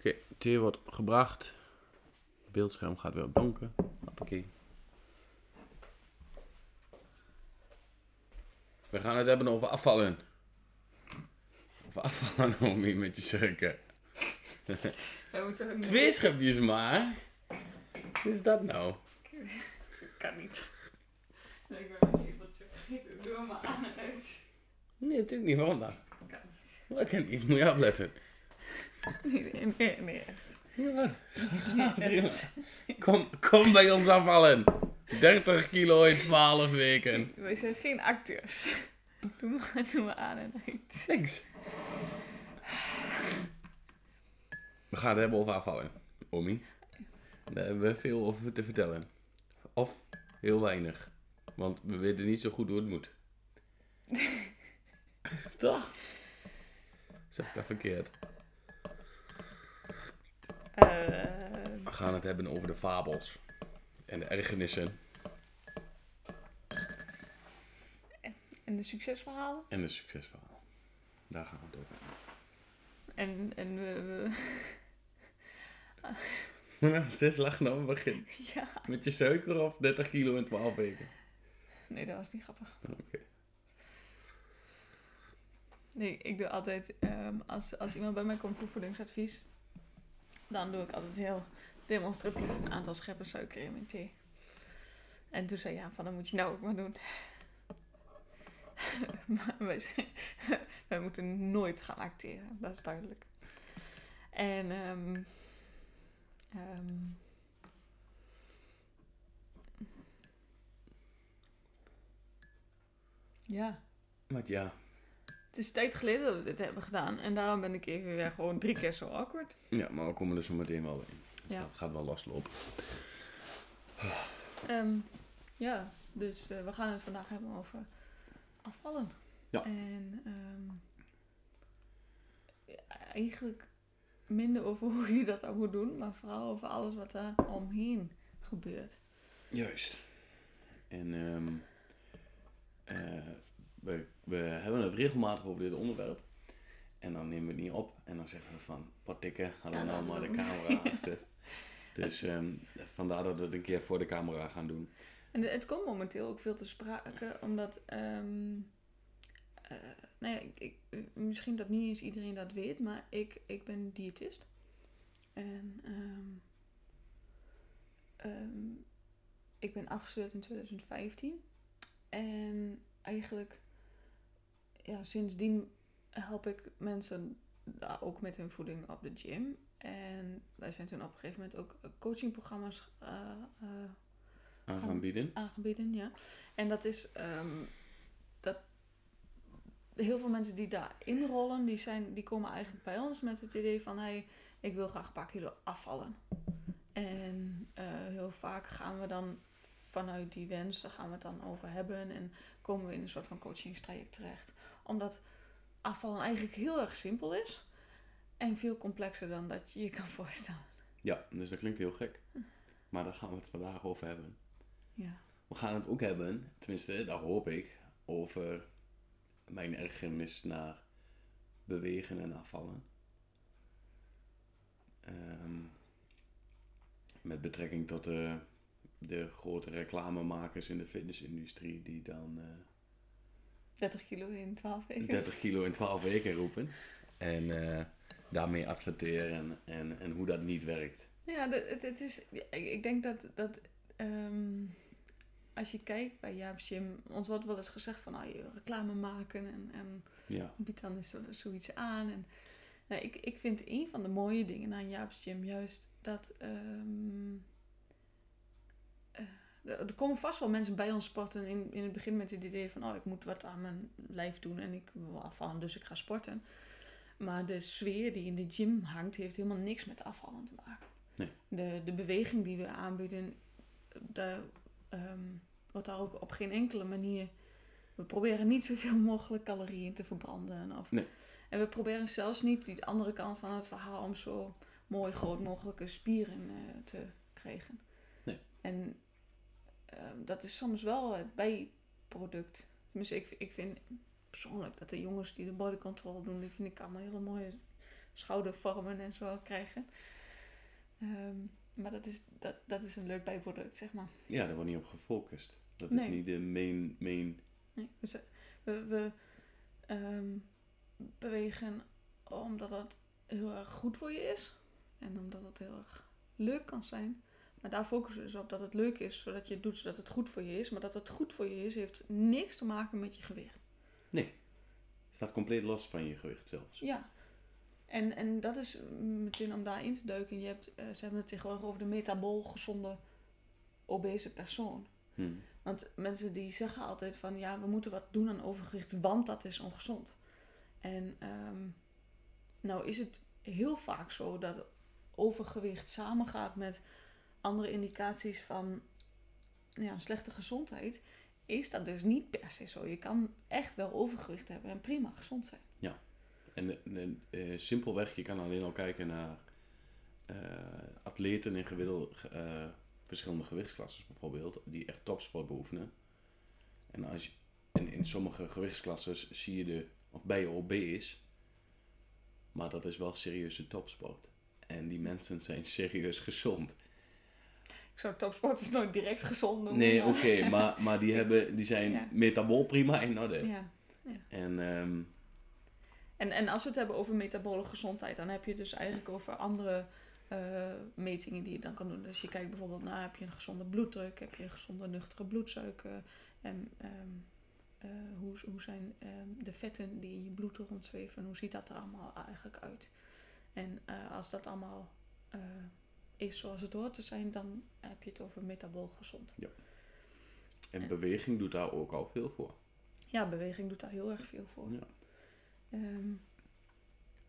Oké, thee wordt gebracht. Het beeldscherm gaat weer op donker. Hoppakee. We gaan het hebben over afvallen. Over afvallen, Omi, met je suiker. Twee schepjes maar. Wat is dat nou? Kan niet. Nee, ik ben een lepeltje vergeten. Doe hem maar aan en uit. Nee, natuurlijk niet. Waarom dan? Kan niet. Dat kan niet. Moet je opletten. Nee, nee, nee. Ja. Kom, kom bij ons afvallen. 30 kilo in 12 weken. Wij zijn geen acteurs. Doe maar, doe maar aan en uit. Niks. We gaan het hebben over afvallen, Omi. Daar hebben we veel over te vertellen. Of heel weinig. Want we weten niet zo goed hoe het moet. Toch? Zeg ik dat verkeerd? Eh, We gaan het hebben over de fabels. En de ergernissen. en de succesverhalen. En de succesverhalen. Daar gaan we het over hebben. En, en we, we Nou, steeds lachen dan we beginnen. ja. Met je suiker of 30 kilo in 12 weken? Nee, dat was niet grappig. Oké. Nee, ik doe altijd, ehm, als, als iemand bij mij komt voor voedingsadvies, dan doe ik altijd heel demonstratief een aantal scheppen suiker in mijn thee. En toen zei ja, van dat moet je nou ook maar doen. maar wij, wij moeten nooit gaan acteren, dat is duidelijk. En ehm, ja, Want ja, het is tijd geleden dat we dit hebben gedaan. En daarom ben ik even weer gewoon drie keer zo awkward. ja, maar we komen er zo meteen wel in. Dus Ja. dat gaat wel loslopen. Ehm, ja, dus eh, we gaan het vandaag hebben over afvallen. Ja. En ehm, eigenlijk minder over hoe je dat dan moet doen, maar vooral over alles wat daar omheen gebeurt. Juist. En ehm, eh, we, we hebben het regelmatig over dit onderwerp. En dan nemen we het niet op. En dan zeggen we van, wat dikke, hadden we nou maar de camera achter. Dus ehm, vandaar dat we het een keer voor de camera gaan doen. En het komt momenteel ook veel te sprake, omdat, eh, nou ja, ik, ik, misschien dat niet eens iedereen dat weet, maar ik, ik ben diëtist. En ehm, ik ben afgestudeerd in 2015. En eigenlijk, ja, sindsdien help ik mensen daar ook met hun voeding op de gym. En wij zijn toen op een gegeven moment ook coachingprogramma's eh, eh, Aan gaan bieden. aangeboden, ja. En dat is ehm, dat heel veel mensen die daar inrollen, die, zijn, die komen eigenlijk bij ons met het idee van hey, ik wil graag een paar kilo afvallen. En heel vaak gaan we dan vanuit die wens, daar gaan we het dan over hebben en komen we in een soort van coachingstraject terecht. Omdat afvallen eigenlijk heel erg simpel is en veel complexer dan dat je je kan voorstellen. Ja, dus dat klinkt heel gek. Maar daar gaan we het vandaag over hebben. Ja. We gaan het ook hebben, tenminste, daar hoop ik, over mijn ergernis naar bewegen en afvallen. Ehm, met betrekking tot de, de grote reclamemakers in de fitnessindustrie die dan eh, 30 kilo in 12 weken. 30 kilo in 12 weken roepen. En eh, daarmee adverteren en, en hoe dat niet werkt. Ja, het, het is, ik denk dat, dat ehm, als je kijkt bij Jaap Jim, ons wordt wel eens gezegd van nou, je reclame maken en, en Ja, bied dan eens zo, zoiets aan. En, nou, ik, ik vind een van de mooie dingen aan Jaap's Gym juist dat ehm, eh, er er komen vast wel mensen bij ons sporten in, in het begin met het idee van oh, ik moet wat aan mijn lijf doen en ik wil afvallen, dus ik ga sporten. Maar de sfeer die in de gym hangt, heeft helemaal niks met afvallen te maken. Nee. De, de beweging die we aanbieden, daar ehm, wordt daar ook op geen enkele manier. We proberen niet zoveel mogelijk calorieën te verbranden. Of, Nee. En we proberen zelfs niet die andere kant van het verhaal om zo mooi groot mogelijke spieren eh, te krijgen. En ehm, dat is soms wel het bijproduct. Tenminste, ik, ik vind persoonlijk dat de jongens die de body control doen, die vind ik allemaal hele mooie schoudervormen en zo krijgen. Ehm, maar dat is, dat, dat is een leuk bijproduct, zeg maar. Ja, daar wordt niet op gefocust. Dat Nee. is niet de main, main... Nee, we we ehm, bewegen omdat het heel erg goed voor je is. En omdat het heel erg leuk kan zijn. Maar daar focussen we dus op dat het leuk is, zodat je het doet zodat het goed voor je is. Maar dat het goed voor je is, heeft niks te maken met je gewicht. staat compleet los van je gewicht zelfs. Ja. En, en dat is meteen om daarin te duiken. Je hebt, eh, ze hebben het tegenwoordig over de metabool gezonde obese persoon. Hm. Want mensen die zeggen altijd van ja, we moeten wat doen aan overgewicht, want dat is ongezond. En ehm, nou is het heel vaak zo dat overgewicht samengaat met andere indicaties van ja, slechte gezondheid. Is dat dus niet per se zo. Je kan echt wel overgewicht hebben en prima gezond zijn. En, en, eh, simpelweg, je kan alleen al kijken naar eh, atleten in gemiddelde, eh, verschillende gewichtsklassen bijvoorbeeld, die echt topsport beoefenen. En als je, en in sommige gewichtsklasses zie je de, of ben je obese, maar dat is wel serieuze topsport. En die mensen zijn serieus gezond. Ik zou topsporters nooit direct gezond noemen. Nee, oké, maar, maar die, hebben, die zijn Ja. metabool prima in orde. Ja. En ehm, En, en als we het hebben over metabole gezondheid, dan heb je dus eigenlijk over andere eh, metingen die je dan kan doen. Dus je kijkt bijvoorbeeld naar, heb je een gezonde bloeddruk, heb je een gezonde nuchtere bloedsuiker en ehm, eh, hoe, hoe zijn ehm, de vetten die in je bloed rondzweven, hoe ziet dat er allemaal eigenlijk uit. En eh, als dat allemaal is zoals het hoort te zijn, dan heb je het over metabool gezond. en En- beweging doet daar ook al veel voor. Ja, beweging doet daar heel erg veel voor. Ja. Ehm,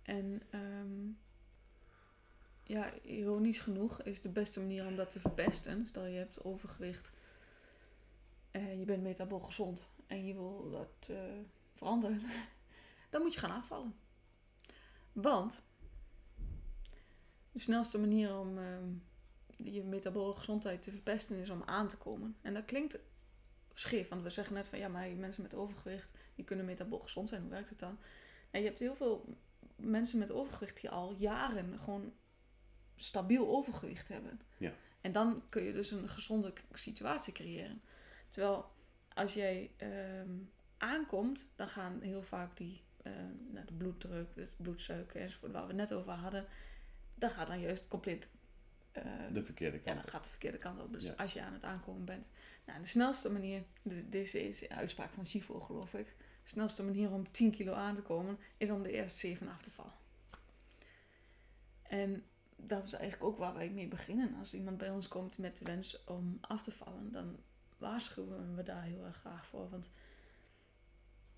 en ehm, ja, ironisch genoeg is de beste manier om dat te verpesten. Stel je hebt overgewicht en je bent metabool gezond en je wil dat eh, veranderen, dan moet je gaan afvallen. Want de snelste manier om ehm, je metabole gezondheid te verpesten is om aan te komen. En dat klinkt scheef, want we zeggen net van ja, maar mensen met overgewicht die kunnen metabool gezond zijn. Hoe werkt het dan? Nou, je hebt heel veel mensen met overgewicht die al jaren gewoon stabiel overgewicht hebben. Ja. En dan kun je dus een gezonde situatie creëren. Terwijl als jij ehm, aankomt, dan gaan heel vaak die ehm, nou, de bloeddruk, de bloedsuiker enzovoort, waar we het net over hadden, dat gaat dan juist compleet eh, De verkeerde ja, kant. dat gaat de verkeerde kant op. Dus Ja. als je aan het aankomen bent. Nou, de snelste manier, dit, dit is een uitspraak van Chivo geloof ik. De snelste manier om 10 kilo aan te komen is om de eerste 7 af te vallen. En dat is eigenlijk ook waar wij mee beginnen. Als iemand bij ons komt met de wens om af te vallen, dan waarschuwen we daar heel erg graag voor. Want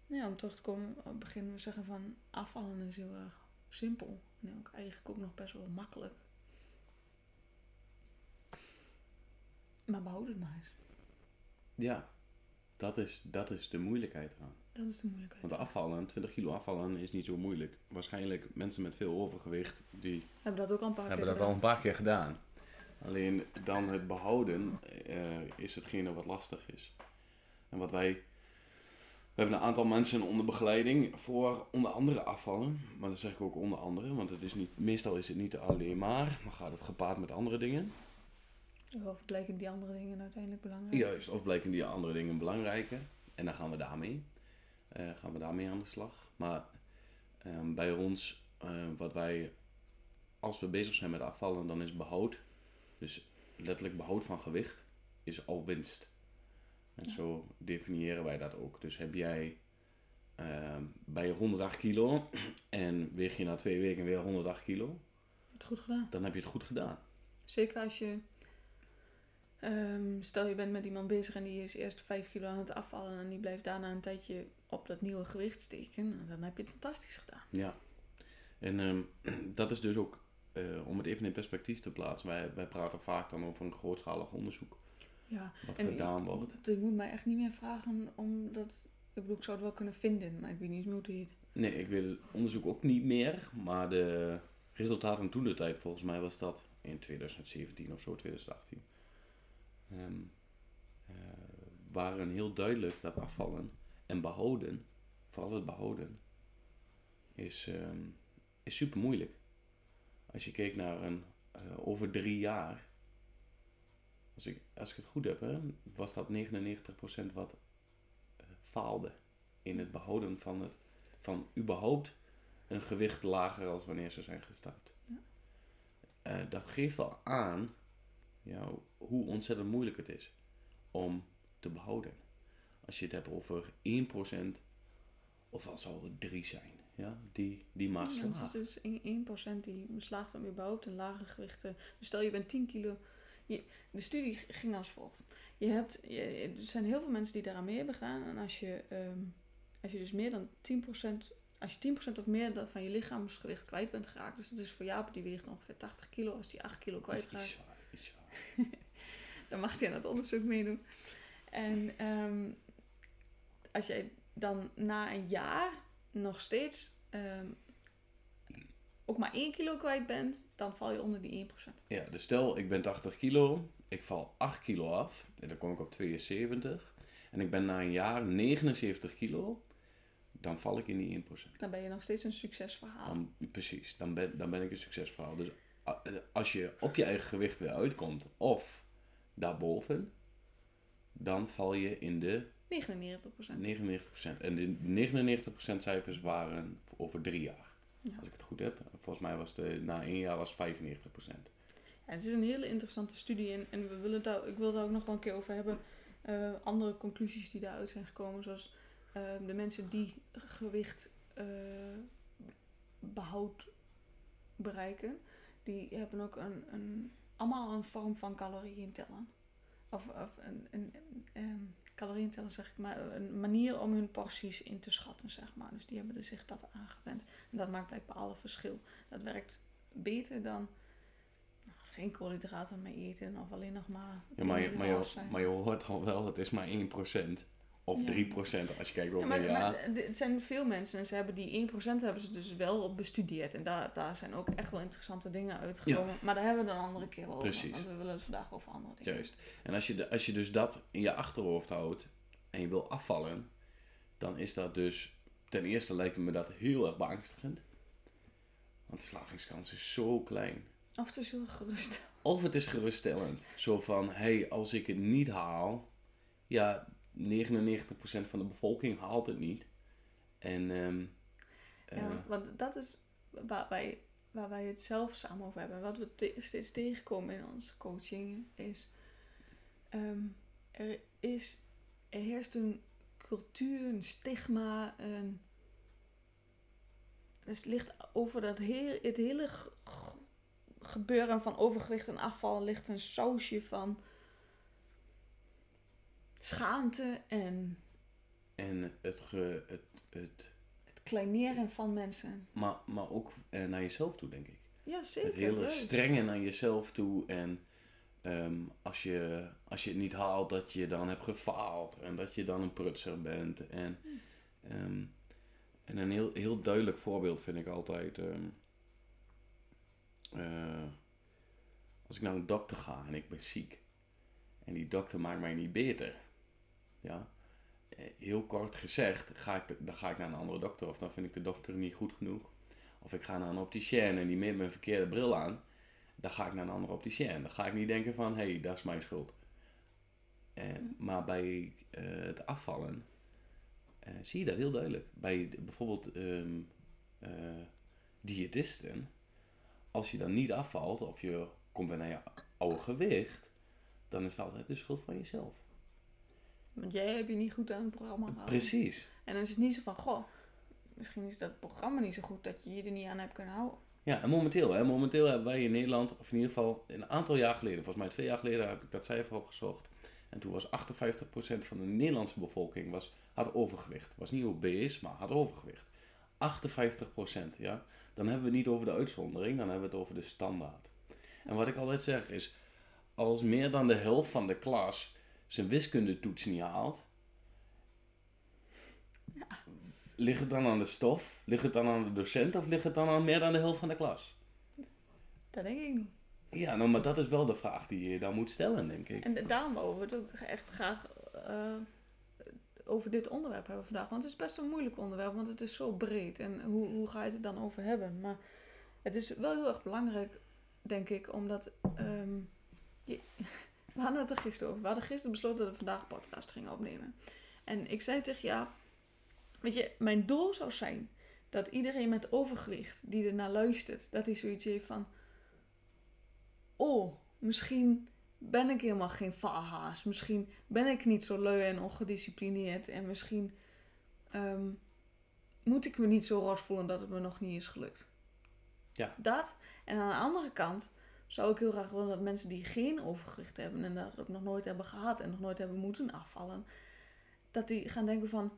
ja, om terug te komen, beginnen we zeggen van afvallen is heel erg simpel. Ook eigenlijk ook nog best wel makkelijk. Maar behoud het maar eens. Ja, dat is, dat is de moeilijkheid eraan. Dat is de moeilijkheid. Want afvallen, 20 kilo afvallen is niet zo moeilijk. Waarschijnlijk mensen met veel overgewicht, die Hebben dat ook al een paar hebben keer dat wel gedaan. een paar keer gedaan. Alleen dan het behouden eh, is hetgene wat lastig is. En wat wij... We hebben een aantal mensen onder begeleiding voor onder andere afvallen. Maar dat zeg ik ook onder andere, want het is niet, meestal is het niet alleen maar, maar gaat het gepaard met andere dingen. Of blijken die andere dingen uiteindelijk belangrijk? Juist, of blijken die andere dingen belangrijker. En dan gaan we daarmee, eh, gaan we daarmee aan de slag. Maar ehm, bij ons, eh, wat wij, als we bezig zijn met afvallen, dan is behoud. Dus letterlijk behoud van gewicht is al winst. En zo definiëren wij dat ook. Dus heb jij ehm, bij 108 kilo en weeg je na twee weken weer 108 kilo, Je het goed gedaan. dan heb je het goed gedaan. Zeker als je... ehm, stel je bent met iemand bezig en die is eerst 5 kilo aan het afvallen... en die blijft daarna een tijdje op dat nieuwe gewicht steken. nou, Dan heb je het fantastisch gedaan. Ja, en ehm, dat is dus ook, eh, om het even in perspectief te plaatsen, wij, wij praten vaak dan over een grootschalig onderzoek Ja, wat en gedaan wordt. je moet mij echt niet meer vragen omdat... Ik bedoel, ik zou het wel kunnen vinden, maar ik weet niet meer hoe het heet. Nee, ik weet het onderzoek ook niet meer, maar de resultaten toen de tijd, volgens mij was dat in 2017 of zo, 2018, ehm, eh, waren heel duidelijk dat afvallen en behouden, vooral het behouden, is, ehm, is super moeilijk. Als je kijkt naar een eh, over drie jaar, als ik, als ik het goed heb, hè, was dat 99% wat eh, faalde in het behouden van, het, van überhaupt een gewicht lager als wanneer ze zijn gestart. Ja. Eh, dat geeft al aan ja, hoe ontzettend moeilijk het is om te behouden. Als je het hebt over 1% of al zou het 3 zijn, ja, die, die maar Ja, het is slaagt. dus 1% die beslaagt om überhaupt een lage gewichten. Dus stel je bent 10 kilo. Je, de studie ging als volgt. Je hebt, je, er zijn heel veel mensen die daaraan mee hebben gedaan. En als je, ehm, als je dus meer dan 10%, als je 10% of meer dan van je lichaamsgewicht kwijt bent geraakt. Dus dat is voor Jaap, die weegt ongeveer 80 kilo. Als die 8 kilo is zwaar. dan mag hij aan het onderzoek meedoen. En ehm, als jij dan na een jaar nog steeds ehm, ook maar 1 kilo kwijt bent, dan val je onder die 1%. Ja, dus stel ik ben 80 kilo, ik val 8 kilo af en dan kom ik op 72 en ik ben na een jaar 79 kilo, dan val ik in die 1%. Dan ben je nog steeds een succesverhaal. Dan, precies, dan ben, dan ben ik een succesverhaal. Dus als je op je eigen gewicht weer uitkomt of daarboven, dan val je in de 99%. 99%. En de 99% cijfers waren over drie jaar. Ja. Als ik het goed heb. Volgens mij was het na één jaar was 95%. Ja, het is een hele interessante studie en, en we willen daar, ik wil daar ook nog wel een keer over hebben. Eh, andere conclusies die daaruit zijn gekomen, zoals eh, de mensen die gewicht eh, behoud bereiken, die hebben ook een, een, allemaal een vorm van calorieën tellen. Of, of een, een, ehm, calorieën tellen zeg ik maar, een manier om hun porties in te schatten, zeg maar. Dus die hebben er zich dat aangewend. En dat maakt blijkbaar alle verschil. Dat werkt beter dan nou, geen koolhydraten meer eten of alleen nog maar. Ja, maar, je, maar, je, maar je hoort al wel, het is maar 1%. Of Ja. 3% als je kijkt Ja, over maar, het zijn veel mensen en ze hebben die 1% hebben ze dus wel bestudeerd. En daar, daar zijn ook echt wel interessante dingen uitgekomen. Maar daar hebben we dan een andere keer over. Precies. Want we willen het vandaag over andere dingen. Juist. En als je, de, als je dus dat in je achterhoofd houdt en je wil afvallen, dan is dat dus, ten eerste lijkt me dat heel erg beangstigend. Want de slagingskans is zo klein. Of het is heel gerust. Of het is geruststellend. Zo van, hé, hey, als ik het niet haal, ja, 99% van de bevolking haalt het niet. En, ehm eh, Ja, want dat is waar wij, waar wij het zelf samen over hebben. Wat we te- steeds tegenkomen in onze coaching is... ehm, er, is er heerst een cultuur, een stigma, een... Dus het ligt over dat heel, het hele gebeuren van overgewicht en afval ligt een sausje van schaamte en en het, ge, het, het het kleineren van mensen. maar, maar ook eh, naar jezelf toe, denk ik. Ja, zeker. het hele leuk. strenge naar jezelf toe. En ehm, als, je, als je het niet haalt, dat je dan hebt gefaald. En dat je dan een prutser bent. En, ehm, en een heel, heel duidelijk voorbeeld vind ik altijd. ehm, eh, als ik naar een dokter ga en ik ben ziek. En die dokter maakt mij niet beter. Ja. Eh, Heel kort gezegd, ga ik, dan ga ik naar een andere dokter. Of dan vind ik de dokter niet goed genoeg. Of ik ga naar een opticien en die meet me een verkeerde bril aan. Dan ga ik naar een andere opticien. Dan ga ik niet denken van, hé, hey, dat is mijn schuld. En, maar bij eh, het afvallen eh, zie je dat heel duidelijk. Bij bijvoorbeeld ehm, eh, diëtisten. Als je dan niet afvalt of je komt weer naar je oude gewicht. Dan is het altijd de schuld van jezelf. Want jij hebt je niet goed aan het programma gehouden. Precies. En dan is het niet zo van, goh, misschien is dat programma niet zo goed dat je je er niet aan hebt kunnen houden. Ja, en momenteel, hè, momenteel hebben wij in Nederland, of in ieder geval een aantal jaar geleden, volgens mij twee jaar geleden heb ik dat cijfer opgezocht. En toen was 58% van de Nederlandse bevolking was, had overgewicht. Was niet obese, maar had overgewicht. 58%, ja. Dan hebben we het niet over de uitzondering, dan hebben we het over de standaard. En wat ik altijd zeg is, als meer dan de helft van de klas zijn wiskundetoets niet haalt, ligt het dan aan de stof, ligt het dan aan de docent of ligt het dan aan meer dan de helft van de klas? Dat denk ik niet. Ja, nou, maar dat is wel de vraag die je dan moet stellen, denk ik. En daarom we het ook echt graag eh, over dit onderwerp hebben vandaag. Want het is best een moeilijk onderwerp, want het is zo breed. En hoe, hoe ga je het er dan over hebben? Maar het is wel heel erg belangrijk, denk ik, omdat. ehm, je, we hadden het er gisteren over. We hadden gisteren besloten dat we vandaag een podcast gingen opnemen. En ik zei tegen ja, weet je, mijn doel zou zijn dat iedereen met overgewicht die er naar luistert, dat hij zoiets heeft van: Oh, misschien ben ik helemaal geen vahaas. Misschien ben ik niet zo lui en ongedisciplineerd. En misschien ehm, moet ik me niet zo rot voelen dat het me nog niet is gelukt. Ja. Dat. En aan de andere kant zou ik heel graag willen dat mensen die geen overgewicht hebben en dat ook nog nooit hebben gehad en nog nooit hebben moeten afvallen, dat die gaan denken van,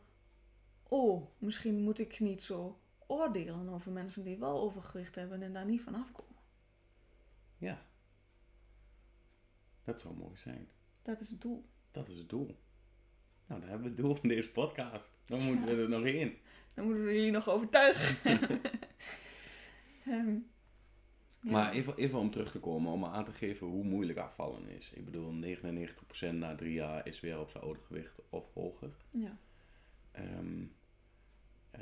oh, misschien moet ik niet zo oordelen over mensen die wel overgewicht hebben en daar niet van afkomen. Ja. Dat zou mooi zijn. Dat is het doel. Dat is het doel. Nou, dan hebben we het doel van deze podcast. Dan moeten we er nog in. Dan moeten we jullie nog overtuigen. Ehm, ja. Maar even, even om terug te komen, om aan te geven hoe moeilijk afvallen is. Ik bedoel, 99% na drie jaar is weer op zijn oude gewicht of hoger. Ja. Ehm, eh,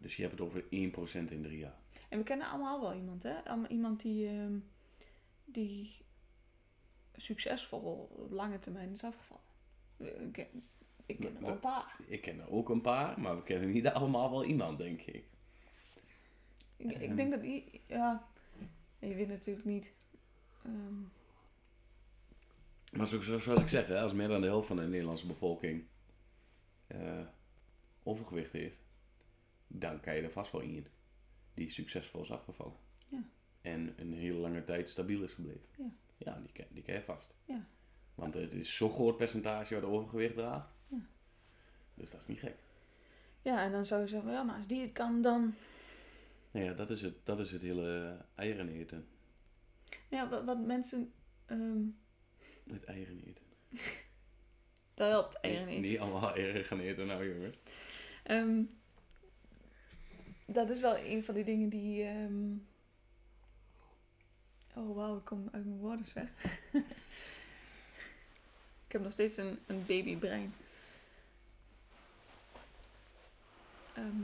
dus je hebt het over 1% in drie jaar. En we kennen allemaal wel iemand, hè? Iemand die, ehm, die succesvol op lange termijn is afgevallen. Ik ken, ik ken er wel een paar. Ik ken er ook een paar, maar we kennen niet allemaal wel iemand, denk ik. Ik, ik Ehm. denk dat die, ja, je weet natuurlijk niet. ehm, Maar zo, zo- zoals ik zeg, als meer dan de helft van de Nederlandse bevolking eh, overgewicht heeft, dan kan je er vast wel in die succesvol is afgevallen. Ja. En een hele lange tijd stabiel is gebleven. Ja. Ja, die, die ken je vast. Ja. Want het is zo'n groot percentage wat overgewicht draagt. Ja. Dus dat is niet gek. ja, en dan zou je zeggen, ja, maar als die het kan, dan... Nou ja, dat is het, dat is het hele eieren eten. Ja, wat, wat mensen... ehm Het eieren eten. dat helpt eieren Nee, eten. niet allemaal eieren gaan eten, nou jongens. Ehm, dat is wel een van die dingen die. ehm, Oh wauw, ik kom uit mijn woorden zeg. ik heb nog steeds een, een babybrein. Ehm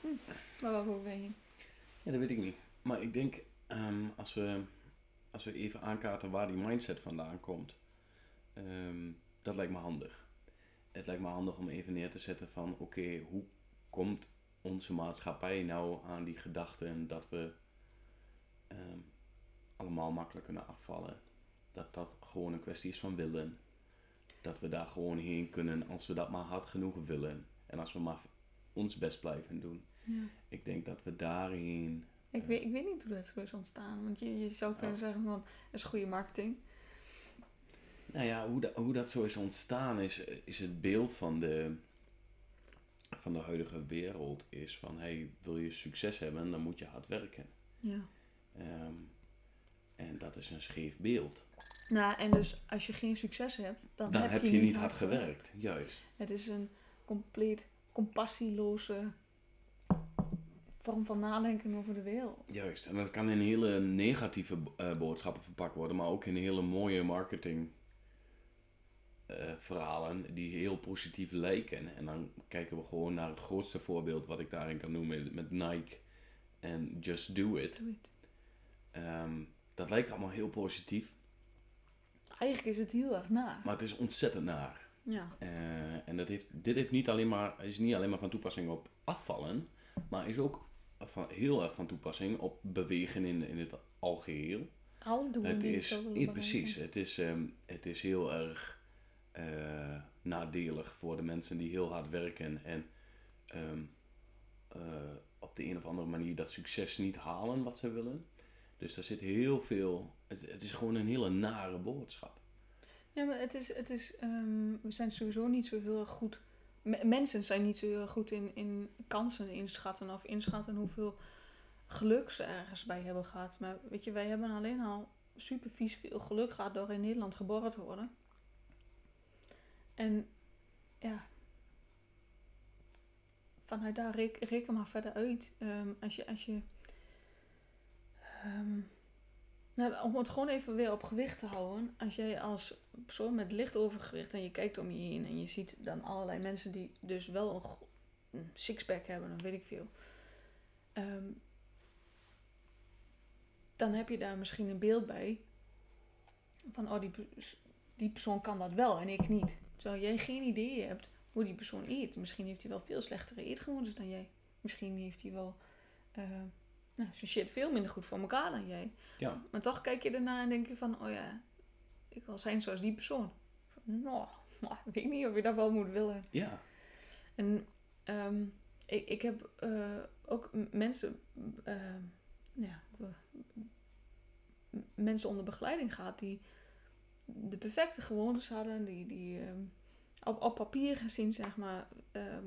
hm, waar ik ook weer heen? Ja, dat weet ik niet. Maar ik denk, ehm, als, we, als we even aankaarten waar die mindset vandaan komt, ehm, dat lijkt me handig. Het lijkt me handig om even neer te zetten van, oké, hoe komt onze maatschappij nou aan die gedachten dat we ehm, allemaal makkelijk kunnen afvallen? Dat dat gewoon een kwestie is van willen. Dat we daar gewoon heen kunnen als we dat maar hard genoeg willen. En als we maar ons best blijven doen. Ja. Ik denk dat we daarheen Ik, weet, ik weet niet hoe dat zo is ontstaan. Want je, je zou kunnen Oh. zeggen van, dat is goede marketing. Nou ja, hoe, dat hoe dat zo is ontstaan is, is het beeld van de, van de huidige wereld is van, hey, wil je succes hebben, dan moet je hard werken. Ja. Ehm, en dat is een scheef beeld. Nou, en dus als je geen succes hebt, dan, Dan heb je niet hard gewerkt, juist. Het is een compleet compassieloze vorm van nadenken over de wereld. Juist, en dat kan in hele negatieve eh, boodschappen verpakt worden, maar ook in hele mooie marketing eh, verhalen die heel positief lijken. En dan kijken we gewoon naar het grootste voorbeeld wat ik daarin kan noemen met Nike en Just Do It. Doe het. Ehm, dat lijkt allemaal heel positief, Eigenlijk is het heel erg na. maar het is ontzettend naar. Ja. Eh, en dat heeft, dit heeft niet alleen maar, is niet alleen maar van toepassing op afvallen, maar is ook van, heel erg van toepassing op bewegen in, in het algeheel. Alle doelen Het is, bereiken. precies, het is, het is heel erg eh, nadelig voor de mensen die heel hard werken en ehm, eh, op de een of andere manier dat succes niet halen wat ze willen. Dus daar zit heel veel, het, het is gewoon een hele nare boodschap. Ja, maar het is, het is ehm, we zijn sowieso niet zo heel erg goed. Me- mensen zijn niet zo heel goed in, in kansen inschatten of inschatten hoeveel geluk ze ergens bij hebben gehad. Maar weet je, wij hebben alleen al super vies veel geluk gehad door in Nederland geboren te worden. En ja, vanuit daar reken, reken maar verder uit. Ehm, als je, als je ehm, nou, om het gewoon even weer op gewicht te houden. Als jij als persoon met licht overgewicht en je kijkt om je heen en je ziet dan allerlei mensen die dus wel een, sixpack hebben, dan weet ik veel. Ehm, dan heb je daar misschien een beeld bij van, oh, die, die persoon kan dat wel en ik niet. Terwijl jij geen idee hebt hoe die persoon eet. Misschien heeft hij wel veel slechtere eetgewoontes dan jij. Misschien heeft hij wel eh nou, zijn shit veel minder goed voor elkaar dan jij. Ja. Maar toch kijk je ernaar en denk je van, oh ja, ik wil zijn zoals die persoon. Van, Nou, nou, ik weet niet of je dat wel moet willen. Ja. En ehm, ik, ik heb eh, ook mensen, eh, ja, mensen onder begeleiding gehad die de perfecte gewoontes hadden, die, die ehm, op, op papier gezien, zeg maar, ehm,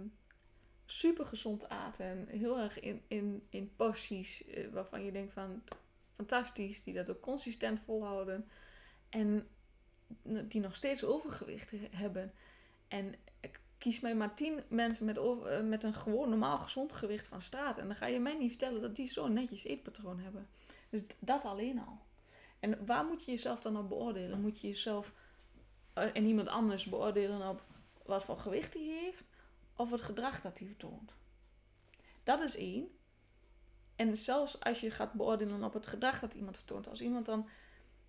super gezond aten. En heel erg in, in, in porties eh, waarvan je denkt van fantastisch, die dat ook consistent volhouden. En die nog steeds overgewicht he- hebben. En ik kies mij maar tien mensen met, eh, met een gewoon normaal gezond gewicht van straat. En dan ga je mij niet vertellen dat die zo'n netjes eetpatroon hebben. Dus dat alleen al. En waar moet je jezelf dan op beoordelen? Moet je jezelf eh, en iemand anders beoordelen op wat voor gewicht hij heeft? Of het gedrag dat hij vertoont? Dat is één. En zelfs als je gaat beoordelen op het gedrag dat iemand vertoont. Als iemand dan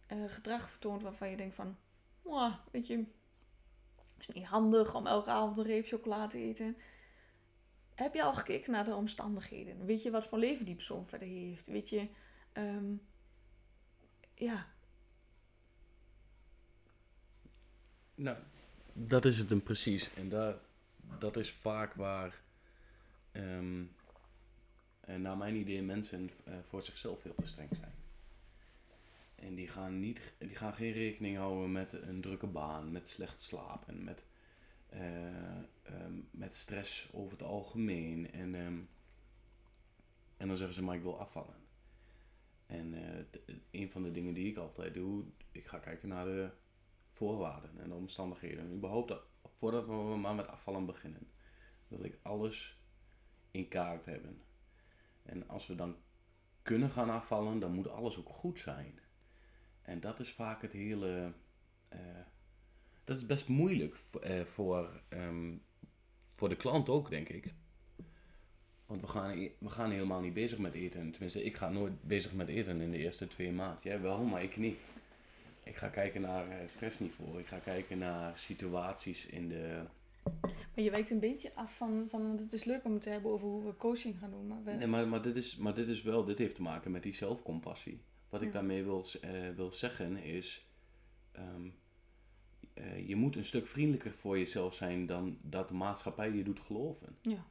eh, gedrag vertoont waarvan je denkt van... "Mwah, weet je, het is niet handig om elke avond een reep chocola te eten. Heb je al gekeken naar de omstandigheden? Weet je wat voor leven die persoon verder heeft? Weet je, ehm, ja, Nou, dat is het hem precies. En daar, dat is vaak waar, ehm, eh, naar mijn idee, mensen eh, voor zichzelf veel te streng zijn. En die gaan, niet, die gaan geen rekening houden met een drukke baan, met slecht slapen, met, eh, ehm, met stress over het algemeen. En, ehm, en dan zeggen ze, maar ik wil afvallen. En een van de dingen die ik altijd doe, ik ga kijken naar de voorwaarden en de omstandigheden. En überhaupt, dat- voordat we maar met afvallen beginnen, wil ik alles in kaart hebben. En als we dan kunnen gaan afvallen, dan moet alles ook goed zijn. En dat is vaak het hele. eh, dat is best moeilijk voor, eh, voor, ehm, voor de klant ook, denk ik. Want we gaan, we gaan helemaal niet bezig met eten. Tenminste, ik ga nooit bezig met eten in de eerste twee maanden. Jij wel, maar ik niet. Ik ga kijken naar eh, stressniveau. Ik ga kijken naar situaties in de. maar je wijkt een beetje af van, van het is leuk om het te hebben over hoe we coaching gaan doen. Maar we, Nee, maar, maar, dit is, maar dit is wel, dit heeft te maken met die zelfcompassie. Wat ik Ja. daarmee wil, eh, wil zeggen is. ehm, eh, je moet een stuk vriendelijker voor jezelf zijn dan dat de maatschappij je doet geloven. ja.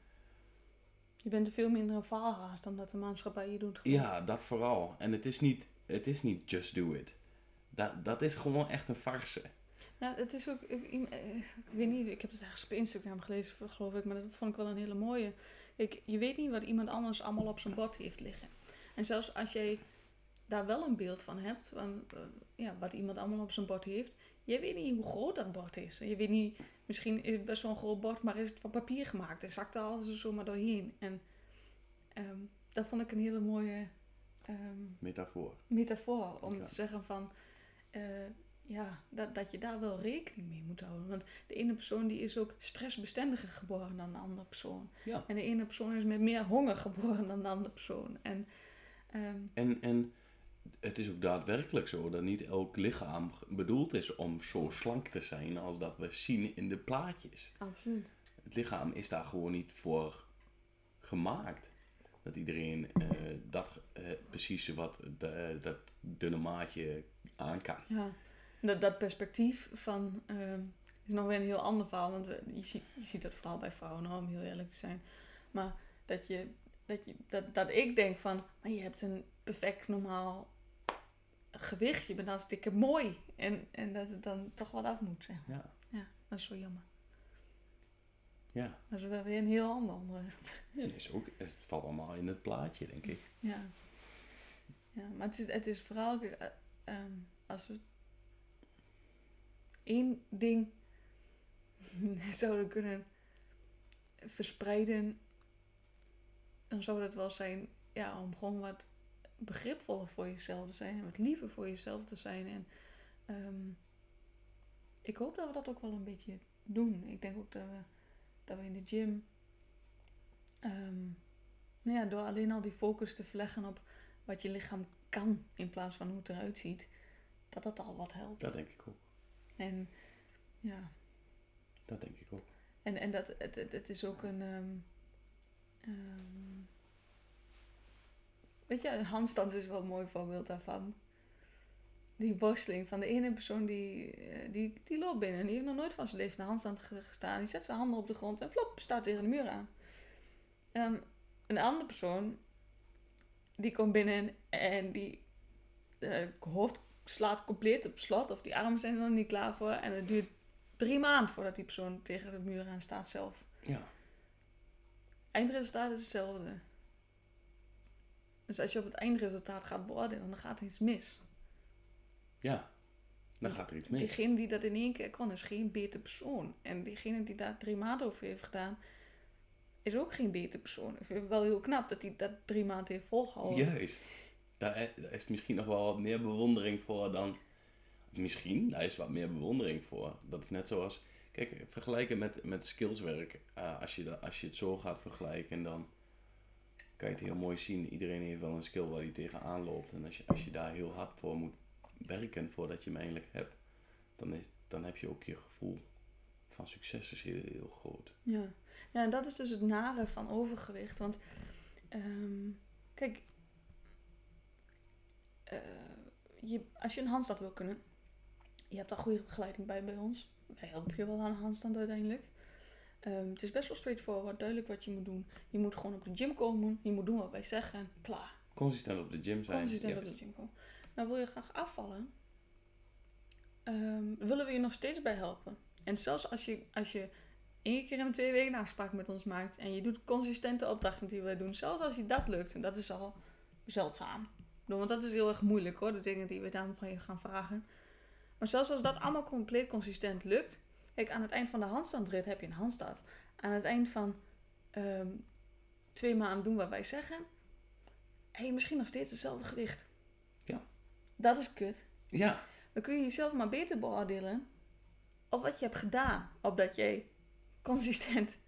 Je bent er veel minder een faalhaas dan dat de maatschappij je doet. geloven. Ja, dat vooral. En het is niet, het is niet just do it. Dat, dat is gewoon echt een farce. Ja, het is ook, ik, ik- ik weet niet, ik heb het ergens op Instagram gelezen, geloof ik, maar dat vond ik wel een hele mooie. Kijk, je weet niet wat iemand anders allemaal op zijn bord heeft liggen. En zelfs als jij daar wel een beeld van hebt, van eh, ja, wat iemand allemaal op zijn bord heeft, je weet niet hoe groot dat bord is. Je weet niet, misschien is het best wel een groot bord, maar is het van papier gemaakt en zakt er alles er zomaar doorheen. En ehm, dat vond ik een hele mooie ehm, Metafoor. metafoor om Ja. te zeggen van eh, ja, dat, dat je daar wel rekening mee moet houden. Want de ene persoon die is ook stressbestendiger geboren dan de andere persoon. Ja. En de ene persoon is met meer honger geboren dan de andere persoon. En ehm, En, en het is ook daadwerkelijk zo dat niet elk lichaam bedoeld is om zo slank te zijn als dat we zien in de plaatjes. absoluut. Het lichaam is daar gewoon niet voor gemaakt. Dat iedereen eh, dat eh, precies wat dat dunne maatje aan kan. Ja. Dat, dat perspectief van ehm, is nog weer een heel ander verhaal. Want we- je, ziet, je ziet dat vooral bij vrouwen, hoor, om heel eerlijk te zijn. Maar dat, je, dat, je, dat, dat ik denk van, maar je hebt een perfect normaal gewicht. Je bent hartstikke mooi. En, en dat het dan toch wat af moet zijn. Ja. Ja, dat is zo jammer. Ja, Dat is wel weer een heel ander onderwerp. is ook, het valt allemaal in het plaatje, denk ik. Ja. Ja, maar het is, het is vooral, eh, ehm, als we één ding zouden kunnen verspreiden, dan zou dat wel zijn, ja, om gewoon wat begripvoller voor jezelf te zijn en wat liever voor jezelf te zijn. En ehm, ik hoop dat we dat ook wel een beetje doen. Ik denk ook dat we, dat we in de gym, ehm, nou ja, door alleen al die focus te verleggen op wat je lichaam kan in plaats van hoe het eruit ziet, dat dat al wat helpt. Dat denk ik ook. En ja, Dat denk ik ook. en, en dat, het, het, het is ook een. ehm, ehm, weet je, een handstand is wel een mooi voorbeeld daarvan. Die worsteling van de ene persoon die, eh, die, die loopt binnen. Die heeft nog nooit van zijn leven een handstand ge- gestaan. Die zet zijn handen op de grond en flop, staat tegen de muur aan. En dan een andere persoon, die komt binnen en die eh, hoofd slaat compleet op slot. Of die armen zijn er nog niet klaar voor. En het duurt drie maanden voordat die persoon tegen de muur aan staat zelf. Ja. Eindresultaat is hetzelfde. Dus als je op het eindresultaat gaat beoordelen, dan gaat er iets mis. Ja. Dan gaat er iets mis. Diegene die dat in één keer kon, is geen beter persoon. En diegene die daar drie maanden over heeft gedaan, is ook geen beter persoon. Ik vind het wel heel knap dat hij dat drie maanden heeft volgehouden. Juist. Daar, i- daar is misschien nog wel wat meer bewondering voor dan... Misschien, daar is wat meer bewondering voor. Dat is net zoals... Kijk, vergelijken met, met skillswerk. eh, als, je als je het zo gaat vergelijken, dan kan je het heel mooi zien. Iedereen heeft wel een skill waar hij tegenaan loopt. En als je, als je daar heel hard voor moet werken voordat je hem eigenlijk hebt, dan, is, dan heb je ook je gevoel van succes is heel, heel groot. Ja. ja, en dat is dus het nare van overgewicht. Want, ehm, kijk, eh, je, als je een handstand wil kunnen, je hebt daar goede begeleiding bij bij ons. Wij helpen je wel aan een handstand uiteindelijk. Ehm, het is best wel straightforward, duidelijk wat je moet doen. Je moet gewoon op de gym komen, je moet doen wat wij zeggen, klaar. Consistent op de gym zijn. Consistent op de gym komen. Nou, wil je graag afvallen, ehm, willen we je nog steeds bij helpen. En zelfs als je, als je één keer in de twee weken een afspraak met ons maakt en je doet consistente opdrachten die wij doen, zelfs als je dat lukt, en dat is al zeldzaam. Want dat is heel erg moeilijk hoor, de dingen die we dan van je gaan vragen. Maar zelfs als dat allemaal compleet consistent lukt, kijk, aan het eind van de handstandrit heb je een handstand. Aan het eind van ehm, twee maanden doen wat wij zeggen, heb je misschien nog steeds hetzelfde gewicht. Ja. Dat is kut. Ja, Dan kun je jezelf maar beter beoordelen op wat je hebt gedaan. Op dat jij consistent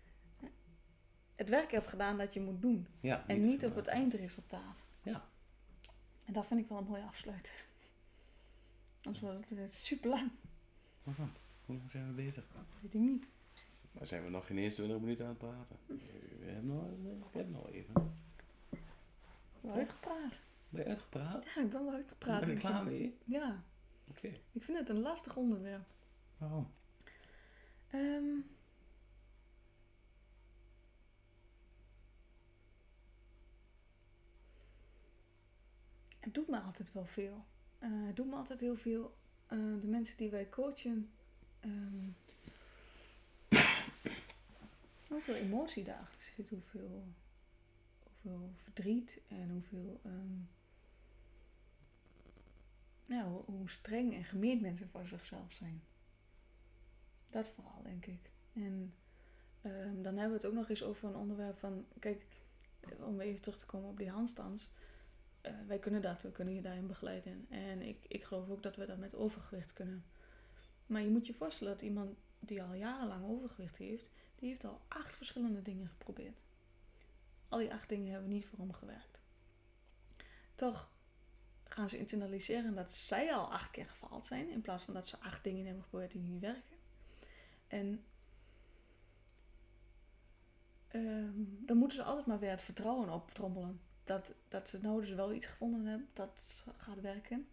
het werk hebt gedaan dat je moet doen. ja. En niet op het eindresultaat. Ja. En dat vind ik wel een mooie afsluiter. Anders wordt het super lang. Hoe lang zijn we bezig? Weet ik niet. Maar zijn we nog geen eens 20 minuten aan het praten? We hebben nog, we hebben nog even. Uitgepraat. Ben je uitgepraat? Ja, ik ben wel uitgepraat. Ben je er klaar mee? Ja, Oké. ik vind het een lastig onderwerp. Waarom? Ehm, het doet me altijd wel veel. Eh, het doet me altijd heel veel. Eh, de mensen die wij coachen. ehm, hoeveel emotie daarachter zit. Hoeveel, verdriet en hoeveel. ja, hoe, streng en gemeen mensen voor zichzelf zijn. Dat vooral, denk ik. En ehm, dan hebben we het ook nog eens over een onderwerp van... Kijk, om even terug te komen op die handstands. eh, wij kunnen dat, we kunnen je daarin begeleiden. En ik, ik geloof ook dat we dat met overgewicht kunnen. Maar je moet je voorstellen dat iemand die al jarenlang overgewicht heeft... die heeft al acht verschillende dingen geprobeerd. Al die acht dingen hebben niet voor hem gewerkt. Toch gaan ze internaliseren dat zij al acht keer gefaald zijn... in plaats van dat ze acht dingen hebben geprobeerd die niet werken. En ehm, dan moeten ze altijd maar weer het vertrouwen optrommelen. Dat, dat ze nou wel iets gevonden hebben dat gaat werken.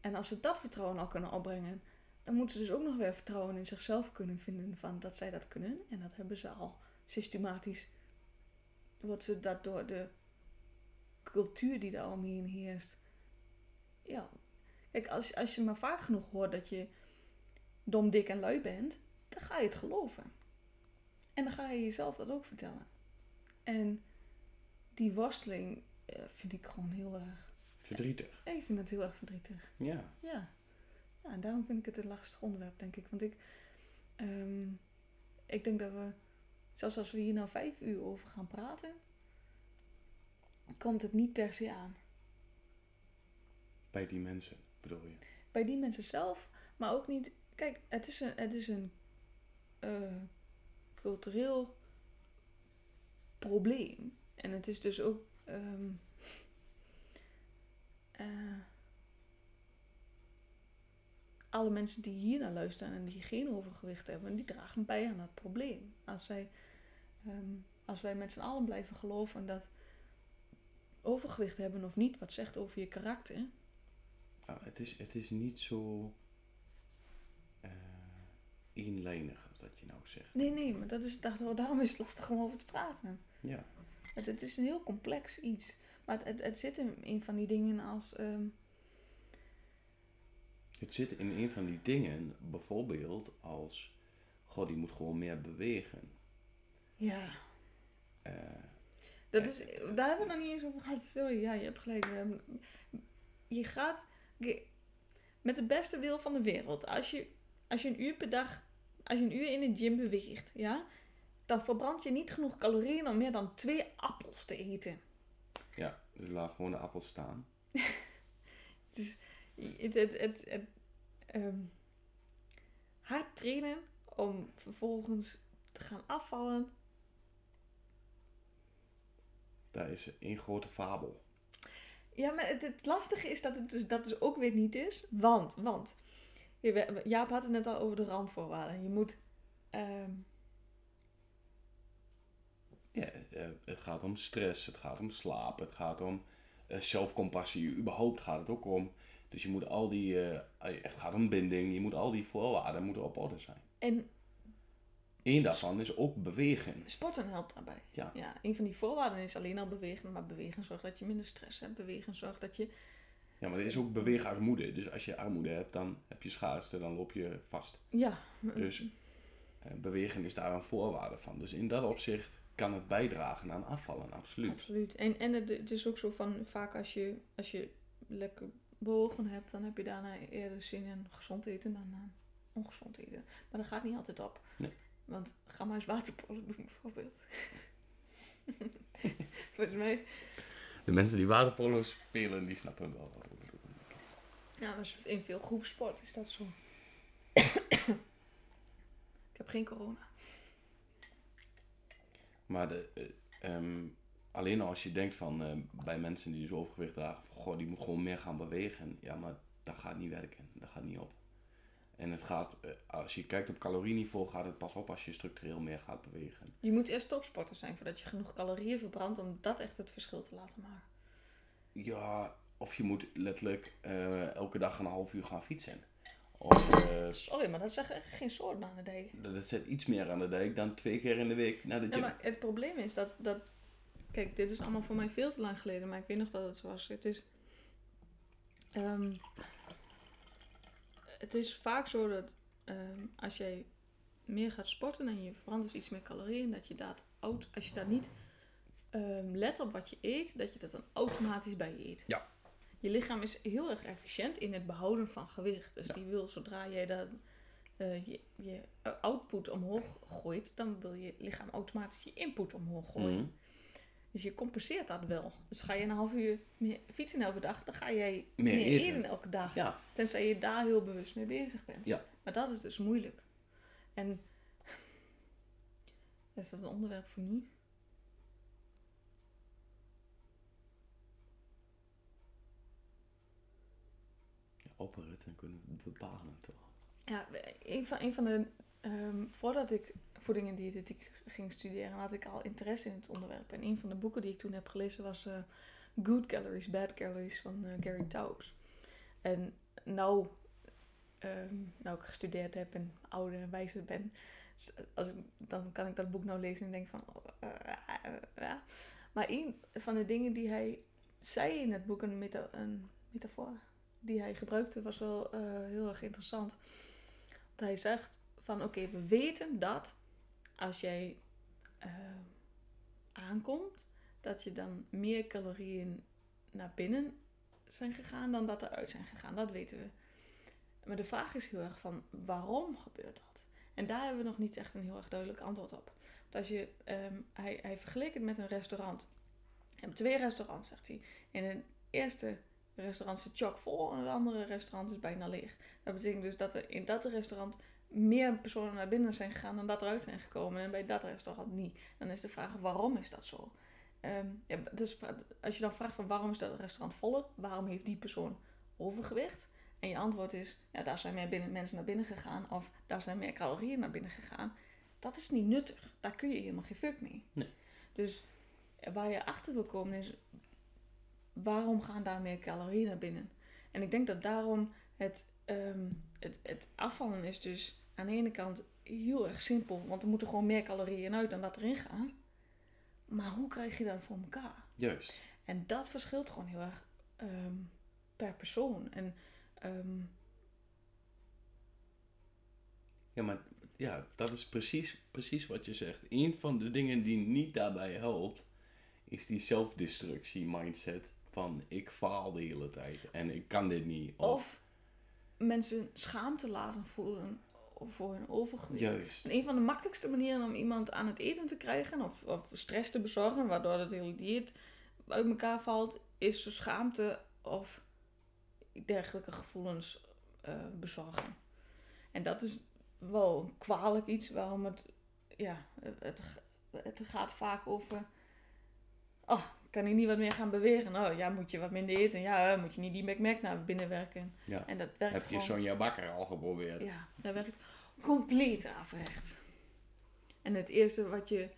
En als ze dat vertrouwen al kunnen opbrengen, dan moeten ze dus ook nog weer vertrouwen in zichzelf kunnen vinden van dat zij dat kunnen. En dat hebben ze al systematisch. Wordt ze dat door de cultuur die daar omheen heerst. Ja, kijk, als, als je maar vaak genoeg hoort dat je dom, dik en lui bent, dan ga je het geloven. En dan ga je jezelf dat ook vertellen. En die worsteling eh, vind ik gewoon heel erg. Verdrietig. Ik vind het heel erg verdrietig. Ja. Ja. ja, en daarom vind ik het een lastig onderwerp, denk ik. Want ik, ehm, ik denk dat we, zelfs als we hier nou vijf uur over gaan praten, komt het niet per se aan. Bij die mensen, bedoel je? bij die mensen zelf, maar ook niet. Kijk, het is een, het is een eh, cultureel probleem. En het is dus ook. ehm, eh, alle mensen die hier naar luisteren en die geen overgewicht hebben, die dragen bij aan dat probleem. Als, zij, ehm, als wij met z'n allen blijven geloven dat overgewicht hebben of niet, wat zegt over je karakter. Het, is, het is niet zo eenlijnig als dat je nou zegt. Nee, nee, maar dat is, daarom is het lastig om over te praten. Ja. Het, het is een heel complex iets. Maar het, het, het zit in een van die dingen als. ehm, Het zit in een van die dingen, bijvoorbeeld als, goh, die moet gewoon meer bewegen. ja, Eh, dat is, daar hebben we nog niet eens over gehad. Sorry, ja, je hebt gelijk. Hebben- Je gaat met de beste wil van de wereld. Als je, als je een uur per dag, als je een uur in de gym beweegt, ja, dan verbrand je niet genoeg calorieën om meer dan twee appels te eten. ja, dus laat gewoon de appels staan. Het is het, het, het, het, ehm, hard trainen om vervolgens te gaan afvallen. Dat is één grote fabel. Ja, maar het, het lastige is dat het dus, dat dus ook weer niet is. Want, want. Je Jaap had het net al over de randvoorwaarden. Je moet. ehm, Ja, eh, het gaat om stress, het gaat om slaap, het gaat om eh, zelfcompassie. Überhaupt gaat het ook om. Dus je moet al die, eh, het gaat om binding, je moet al die voorwaarden moeten op orde zijn. en Eén daarvan is ook bewegen. sporten helpt daarbij. Ja. ja. Een van die voorwaarden is alleen al bewegen. Maar bewegen zorgt dat je minder stress hebt. Bewegen zorgt dat je. Ja, maar er is ook beweegarmoede. Dus als je armoede hebt, dan heb je schaarste, dan loop je vast. Ja. Dus eh, bewegen is daar een voorwaarde van. Dus in dat opzicht kan het bijdragen aan afvallen, absoluut. Absoluut. En, en het, het is ook zo van, vaak als je, als je lekker bewogen hebt, dan heb je daarna eerder zin in gezond eten dan aan ongezond eten. Maar dat gaat niet altijd op. Nee. Want ga maar eens waterpolen doen bijvoorbeeld. Volgens mij, De mensen die waterpolo spelen, die snappen wel maar in veel groepsport is dat zo. Ik heb geen corona. Maar de, eh, ehm, alleen al als je denkt van eh, bij mensen die dus overgewicht dragen, van goh, die moet gewoon meer gaan bewegen. Ja, maar dat gaat niet werken. Dat gaat niet op. En het gaat, eh, als je kijkt op calorieniveau, gaat het pas op als je structureel meer gaat bewegen. Je moet eerst topsporter zijn voordat je genoeg calorieën verbrandt om dat echt het verschil te laten maken. Ja, of je moet letterlijk eh, elke dag een half uur gaan fietsen. Of eh, Sorry, maar dat zegt echt geen soort aan de dijk. dat zet iets meer aan de dijk dan twee keer in de week naar de Ja, gym. maar het probleem is dat, dat... Kijk, dit is allemaal voor mij veel te lang geleden, maar ik weet nog dat het zo was. Het is... ehm, het is vaak zo dat ehm, als jij meer gaat sporten en je verbrandt dus iets meer calorieën, dat je dat, oud, als je daar niet ehm, let op wat je eet, dat je dat dan automatisch bij je eet. Ja. Je lichaam is heel erg efficiënt in het behouden van gewicht. Dus Ja. die wil zodra jij dan eh, je, je output omhoog gooit, dan wil je lichaam automatisch je input omhoog gooien. Mhm. Dus je compenseert dat wel. Dus ga je een half uur meer fietsen elke dag, dan ga jij Meer meer, eten. eten. elke dag. Ja, Tenzij je daar heel bewust mee bezig bent. Ja. Maar dat is dus moeilijk. En is dat een onderwerp voor nu? En kunnen bepalen toch. Ja, een van, een van de. ehm, voordat ik voeding en diëtetiek ging studeren, had ik al interesse in het onderwerp. En een van de boeken die ik toen heb gelezen was eh, Good Calories, Bad Calories van eh, Gary Taubes. En nou, ehm, nou ik gestudeerd heb en ouder en wijzer ben, als ik, dan kan ik dat boek nou lezen en denk van. ja. Maar een van de dingen die hij zei in het boek, een, meta, een metafoor die hij gebruikte, was wel eh, heel erg interessant. Want hij zegt van oké, we weten dat als jij eh, aankomt, dat je dan meer calorieën naar binnen zijn gegaan dan dat eruit zijn gegaan. Dat weten we. Maar de vraag is heel erg van waarom gebeurt dat? En daar hebben we nog niet echt een heel erg duidelijk antwoord op. Want als je, ehm, hij, hij vergeleek het met een restaurant. Hebt twee restaurants, zegt hij. In het eerste restaurant zit chockvol en het andere restaurant is bijna leeg. Dat betekent dus dat er in dat restaurant meer personen naar binnen zijn gegaan dan dat eruit zijn gekomen. En bij dat restaurant niet. Dan is de vraag waarom is dat zo? Ehm, ja, dus als je dan vraagt van waarom is dat restaurant voller? Waarom heeft die persoon overgewicht? En je antwoord is, ja, daar zijn meer binnen, mensen naar binnen gegaan. Of daar zijn meer calorieën naar binnen gegaan. Dat is niet nuttig. Daar kun je helemaal geen fuck mee. Nee. Dus waar je achter wil komen is, waarom gaan daar meer calorieën naar binnen? En ik denk dat daarom het, ehm, het, het afvallen is dus aan de ene kant heel erg simpel. Want er moeten gewoon meer calorieën uit dan dat erin gaan. Maar hoe krijg je dat voor elkaar? Juist. En dat verschilt gewoon heel erg ehm, per persoon. En ehm, Ja, maar ja, dat is precies, precies wat je zegt. Een van de dingen die niet daarbij helpt, is die zelfdestructie mindset van ik faal de hele tijd en ik kan dit niet. of mensen schaamte laten voelen voor hun overgewicht. Juist. En een van de makkelijkste manieren om iemand aan het eten te krijgen of, of stress te bezorgen, waardoor het hele dieet uit elkaar valt, is schaamte of dergelijke gevoelens eh, bezorgen. En dat is wel een kwalijk iets waarom het, ja, het, het gaat vaak over, oh, kan ik niet wat meer gaan bewegen? Oh, ja, moet je wat minder eten? Ja, moet je niet die McMac naar binnen werken? Ja. En dat werkt Heb je gewoon... Sonja Bakker al geprobeerd? Ja, dat werkt compleet averechts. En het eerste wat je,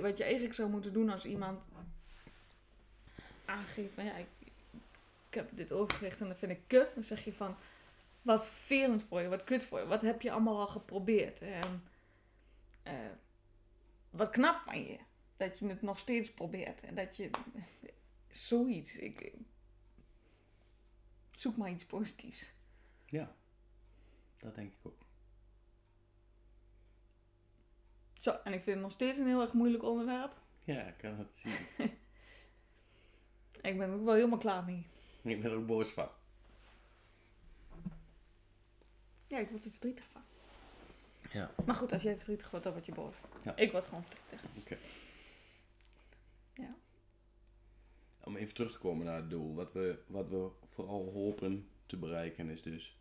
wat je eigenlijk zou moeten doen als iemand aangeeft van ja, ik, ik heb dit overgewicht en dat vind ik kut. Dan zeg je van, wat vervelend voor je, wat kut voor je. Wat heb je allemaal al geprobeerd? Ehm, eh, wat knap van je. Dat je het nog steeds probeert. En dat je, zoiets. Ik, zoek maar iets positiefs. Ja, dat denk ik ook. Zo, en ik vind het nog steeds een heel erg moeilijk onderwerp. Ja, ik kan het zien. Ik ben er ook wel helemaal klaar mee. ik ben er ook boos van. Ja, ik word er verdrietig van. Ja. Maar goed, als jij verdrietig wordt, dan word je boos. Ja. Ik word gewoon verdrietig. Oké. Om even terug te komen naar het doel. Wat we, wat we vooral hopen te bereiken is dus...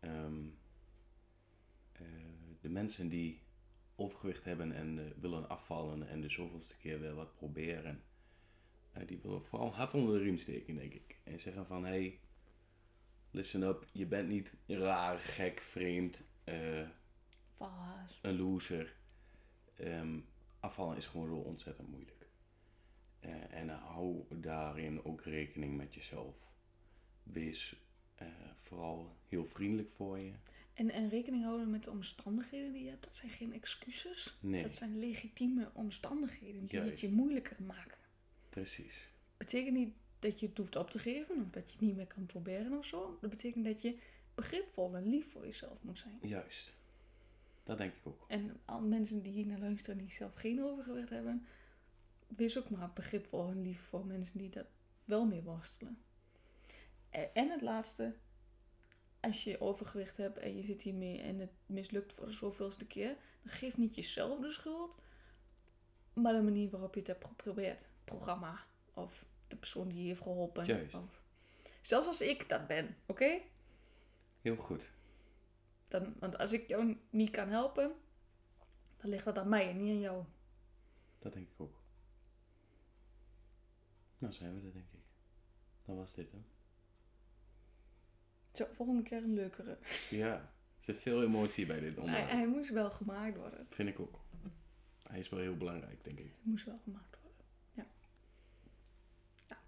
ehm, eh, de mensen die overgewicht hebben en eh, willen afvallen en de zoveelste keer weer wat proberen... eh, die willen vooral hard onder de riem steken, denk ik. En zeggen van, hey, listen up. Je bent niet raar, gek, vreemd, een loser. Ehm, afvallen is gewoon zo ontzettend moeilijk. Eh, en hou daarin ook rekening met jezelf. Wees eh, vooral heel vriendelijk voor je. En, en rekening houden met de omstandigheden die je hebt. Dat zijn geen excuses. Nee, Dat zijn legitieme omstandigheden die het je moeilijker maken. precies. Betekent niet dat je het hoeft op te geven of dat je het niet meer kan proberen of zo. Dat betekent dat je begripvol en lief voor jezelf moet zijn. Juist. Dat denk ik ook. En al mensen die hier naar luisteren die zelf geen overgewicht hebben, wees ook maar begripvol en lief voor mensen die dat wel mee worstelen. En en het laatste, als je overgewicht hebt en je zit hiermee en het mislukt voor de zoveelste keer, dan geef niet jezelf de schuld, maar de manier waarop je het hebt geprobeerd. Het programma of de persoon die je heeft geholpen. Juist. Of, zelfs als ik dat ben, oké? Heel goed. Dan, want als ik jou niet kan helpen, dan ligt dat aan mij en niet aan jou. Dat denk ik ook. Nou zijn we er, denk ik. Dan was dit hem. Zo, volgende keer een leukere. Ja, er zit veel emotie bij dit Hij, onderwerp. hij moest wel gemaakt worden. Vind ik ook. Hij is wel heel belangrijk, denk ik. Hij moest wel gemaakt worden. Ja. ja.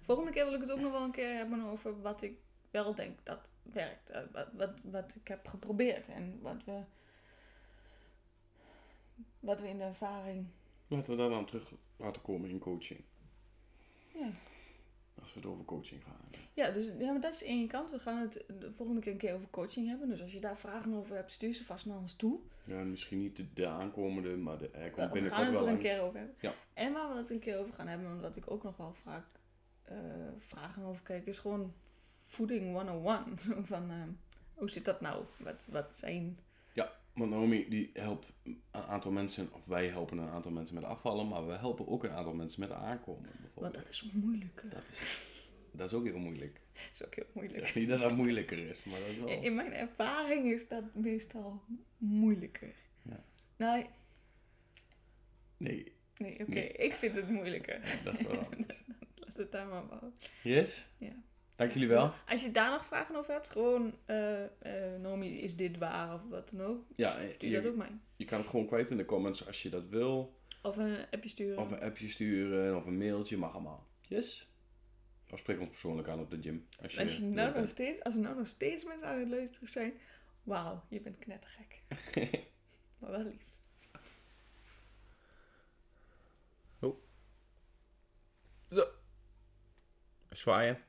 Volgende keer wil ik het ook nog wel een keer hebben over wat ik wel denk dat werkt. Eh, Wat, wat, wat ik heb geprobeerd en wat we, wat we in de ervaring. Laten we daar dan terug laten komen in coaching. Ja. Als we het over coaching gaan hebben. Ja, dus ja, maar dat is één kant. We gaan het de volgende keer een keer over coaching hebben. Dus als je daar vragen over hebt, stuur ze vast naar ons toe. Ja, misschien niet de, de aankomende, maar de, hij komt We, we binnenkort gaan het er een keer over hebben. Ja. En waar we het een keer over gaan hebben, en wat ik ook nog wel vaak eh, vragen over kijk, is gewoon voeding 101. Zo van, eh, hoe zit dat nou? Wat, wat zijn... Want Naomi die helpt een aantal mensen, of wij helpen een aantal mensen met afvallen, maar we helpen ook een aantal mensen met aankomen. Want dat is moeilijk. Dat is, dat is ook heel moeilijk. Dat is ook heel moeilijk. zeg niet dat dat moeilijker is, maar dat is wel... In mijn ervaring is dat meestal moeilijker. Ja. Nou, Nee, Nee, oké. Nee. Ik vind het moeilijker. Dat is wel anders. We het daar maar op houden. Yes? Ja. Dank jullie wel. Dus als je daar nog vragen over hebt, gewoon, eh eh Nomi, is dit waar of wat dan ook, Ja, stuur dat ook mij. je kan het gewoon kwijt in de comments als je dat wil. Of een appje sturen. Of een appje sturen, of een mailtje, mag allemaal. Yes? Of spreek ons persoonlijk aan op de gym. Als je, als, je nou nog steeds, als er nou nog steeds mensen aan het luisteren zijn, wauw, je bent knettergek. maar wel lief. Zo. Zwaaien.